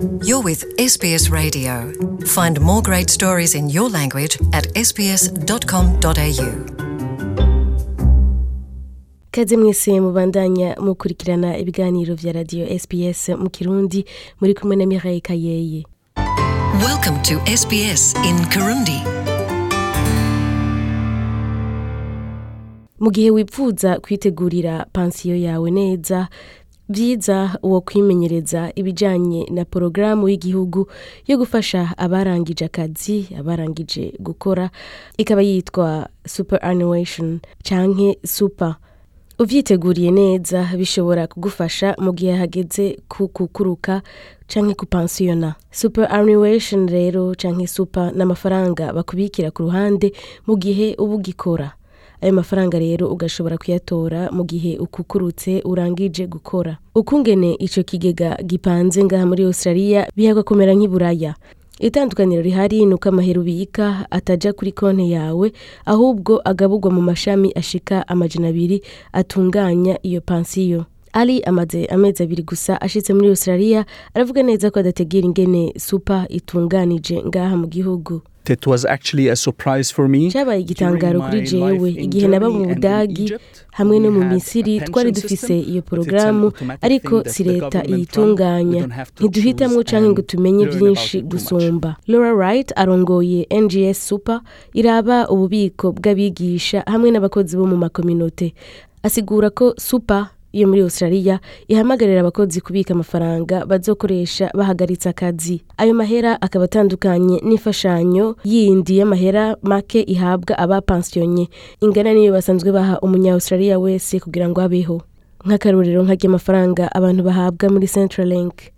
You're with SBS Radio. Find more great stories in your language at sbs.com.au. kaze mwese mubandanya mukurikirana ibiganiro vya radio SBS mu Kirundi muri kumwe na Mireille Kayeye Welcome to SBS in Kirundi. mu gihe wipfuza kwitegurira pansiyo yawe neza byiza uwo kwimenyereza ibijyanye na porogaramu y'igihugu yo gufasha abarangije akazi abarangije gukora ikaba yitwa super annuation canke super. Uvyiteguriye neza bishobora kugufasha mu gihe hageze kukukuruka canke kupansiyona super annuation rero canke super n'amafaranga bakubikira ku ruhande mu gihe uba ugikora. Ayo mafaranga rero ugashobora kuyatora mu gihe ukukurutse urangije gukora. Ukungene ico kigega gipanze ngaha muri australia bihagwa kumera nk'iburaya. Itandukaniro rihari ni uko amahera ubika ataja kuri konti yawe ahubwo agaburwa mu mashami ashika amajana abiri atunganya iyo pansiyo. Ali amaze amezi abiri gusa ashitse muri australia aravuga neza ko adategera ingene supa itunganije ngaha mu gihugu. It was actually a surprise for me. cyabaye igitangaro kuri jewe igihe naba mu budagi hamwe no mu misiri twari dufise iyo porogaramu ariko si leta iyitunganya ntiduhitamwo canke ngo tumenye byinshi gusumba. Laura wright arongoye ngs super iraba ububiko bw'abigisha hamwe n'abakozi bo mu makominote. Asigura ko super yo muri australia ihamagarira abakozi kubika amafaranga bazokoresha bahagaritse akazi ayo mahera akaba atandukanye n'imfashanyo yindi y'amahera make ihabwa abapansiyonye ingana niyo basanzwe baha umunya australia wese kugira ngo abeho nk'akarorero nk'ary'amafaranga abantu bahabwa muri people retire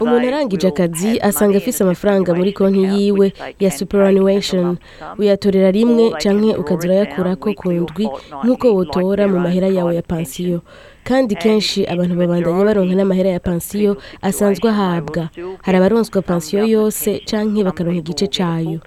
umuntu arangije akazi asanga afise amafaranga muri konti yiwe ya superannuation. uyatorera rimwe canke ukaza urayakurako ku ndwi nk'uko wotora mu mahera yawe ya pansiyo kandi kenshi abantu babandanya baronka n'amahera ya pansiyo asanzwe ahabwa. hari abaronswa pansiyo yose canke bakaronka igice cayo.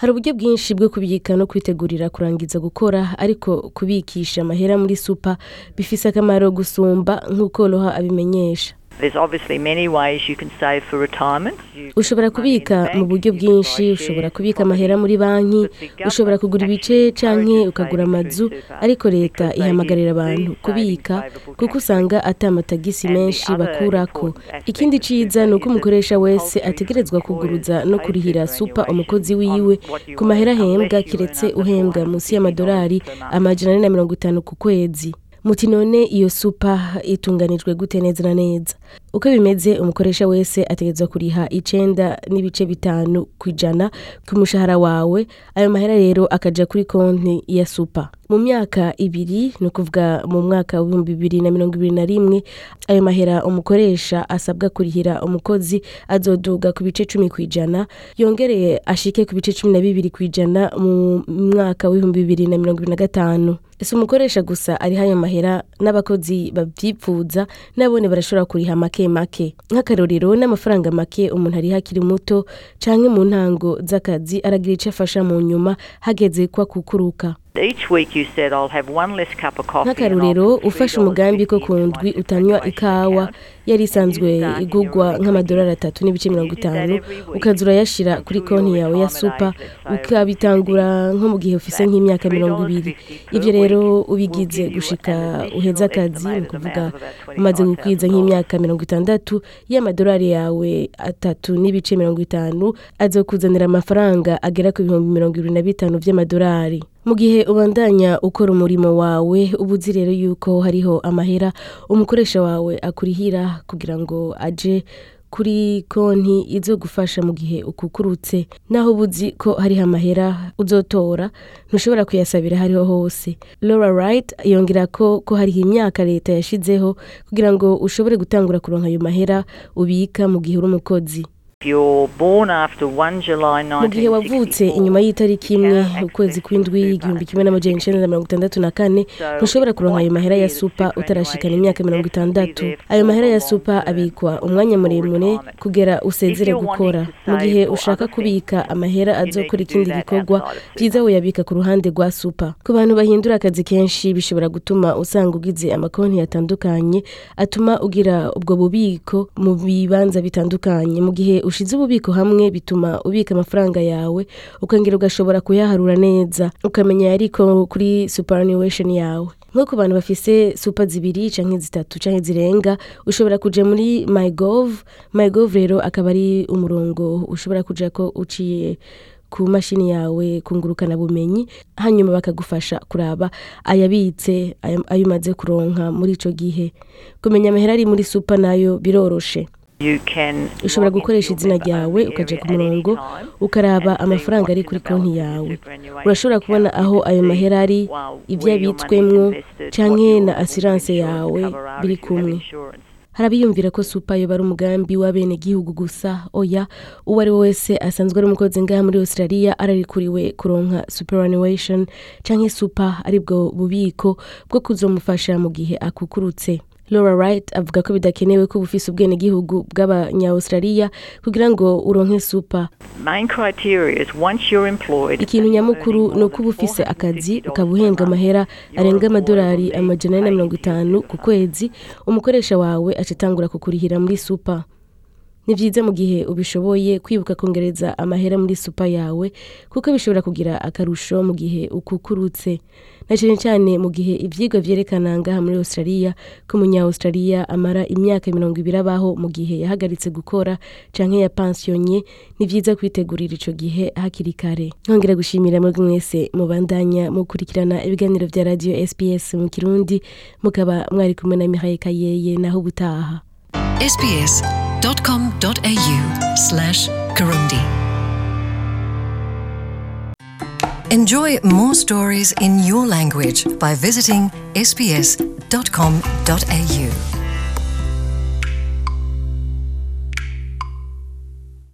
Hari uburyo bwinshi bwo kubika no kwitegurira kurangiza gukora ariko kubikisha amahera muri supa bifise akamaro gusumba nk'uko roha abimenyesha. There's obviously many ways you can save for retirement. You ushobora kubika mu buryo bwinshi ushobora kubika amahera muri banki ushobora kugura ibice encourages ukagura amazu. ariko leta ihamagarira abantu kubika kuko usanga ata amatagisi menshi bakurako ikindi super ni uko umukoresha wese ategerezwa kuguruza no kurihira supa umukozi wiwe ku mahera ahembwa under uhembwa munsi $450 y'amadolari amajana ane na mirongo itanu ku kwezi. Muti none iyo supa itunganijwe gute neza na neza? Uko bimeze umukoresha wese ategerezwa kuriha icenda n'ibice bitanu ku ijana ku mushahara wawe. Ayo mahera rero akaja kuri konti ya supa mu myaka ibiri ni ukuvuga mu mwaka w'ibihumbi bibiri na mirongo ibiri na rimwe ayo mahera umukoresha asabwa kurihira umukozi azoduga ku bice cumi ku ijana yongereye ashike ku bice cumi na bibiri ku ijana mu mwaka w'ibihumbi bibiri na mirongo ibiri na gatanu. Ese umukoresha gusa ariho ayo mahera n'abakozi bavyipfuza nabone barashobora kuriha make make. Nk'akarorero n'amafaranga make umuntu ariho akiri muto canke mu ntango z'akazi aragira ico afasha mu nyuma hageze kwa kukuruka. Nk'akarorero ufashe umugambi ko ku $3.50 ndwi utanywa ikawa. yari isanzwe early nk'amadolari 20s. atatu n'ibice mirongo itanu ukaza urayashira kuri konti yawe ya supa ukabitangura nko mu gihe ufise nk'imyaka mirongo ibiri. $3.50 per ivyo rero ubigize gushika uheza akazi ni ukuvuga umaze gukwiza $25,000. nk'imyaka mirongo itandatu y'amadolari yawe atatu n'ibice mirongo itanu azokuzanira amafaranga agera ku bihumbi mirongo ibiri na bitanu vy'amadolari mu gihe ubandanya ukora umurimo wawe uba uzi rero yuko hariho amahera umukoresha wawe akurihira kugira ngo aje kuri konti izo gufasha mu gihe ukukurutse. Naho uba uzi ko hariho amahera uzotora ntushobora kuyasabira hariho hose. Laura wright yongera ko ko hariho imyaka leta yashizeho kugira ngo ushobore gutangura kuronka ayo mahera ubika mu gihe uri umukozi. If you're born after 1 July mu gihe wavutse 1964, inyuma y'itariki imwe ukwezi kw'indwi igihumbi kimwe n'amajana icenda na mirongo itandatu na kane ntushobora kuronka ayo mahera ya supa utarashikana imyaka mirongo itandatu? ayo mahera ya supa abikwa umwanya muremure kugera usezere gukora. mu gihe ushaka kubika amahera azokora ikindi gikorwa byiza woyabika ku ruhande rwa supa ku bantu bahindura akazi kenshi bishobora gutuma usanga ugize amakonti atandukanye atuma ugira ubwo bubiko mu bibanza bitandukanye. Mu gihe ushize ububiko hamwe bituma ubika amafaranga yawe ukongera ugashobora kuyaharura neza ukamenya ariko kuri superannuation yawe. Nko ku bantu bafise supa zibiri canke zitatu canke zirenga ushobora kuja muri mygov. Mygov rero akaba ari umurongo ushobora kujako uciye ku mashini yawe kungurukana bumenyi hanyuma bakagufasha kuraba ayabitse ayo umaze kuronka muri ico gihe. Kumenya amahera ari muri supa na yo biroroshe. Ushobora gukoresha izina ryawe area ku murongo ukaraba amafaranga ari kuri konti yawe. urashobora kubona aho ayo mahera ari ibyo abitswemwo your na insurance yawe biri kumwe. hari abiyumvira ko supa yoba ari umugambi w'abenegihugu gusa. Oya uwo ari we wese asanzwe ari umukozi ngaha muri australia ararikuriwe kuronka superannuation canke supa ari bwo bubiko bwo kuzomufasha mu gihe akukurutse. Laura Wright avuga ko bidakenewe ko bufise ubwenegihugu bw'abanya-Australia kugira ngo uronke employed ikintu nyamukuru ni uko uba ufise akazi $450 ukaba uhembwa amahera arenga amadolari amajana ane na mirongo itanu ku kwezi umukoresha wawe aca atangura kukurihira muri supa ni byiza mu gihe ubishoboye kwibuka kongereza amahera muri supa yawe kuko bishobora kugira akarusho mu gihe ukukurutse. Na cyane cyane mu gihe ibyigwa vyerekana ngaha muri australia ko umunya australia amara imyaka mirongo ibiri abaho mu gihe yahagaritse gukora canke yapansiyonye ni byiza kwitegurira ico gihe hakiri kare. Nkongera gushimira mwebwe mwese mubandanya mukurikirana ibiganiro vya radio sps mu kirundi mukaba mwari kumwe na mihaye kayeye naho ubutaha. sbs.com.au slash Kirundi. Enjoy more stories in your language by visiting sbs.com.au.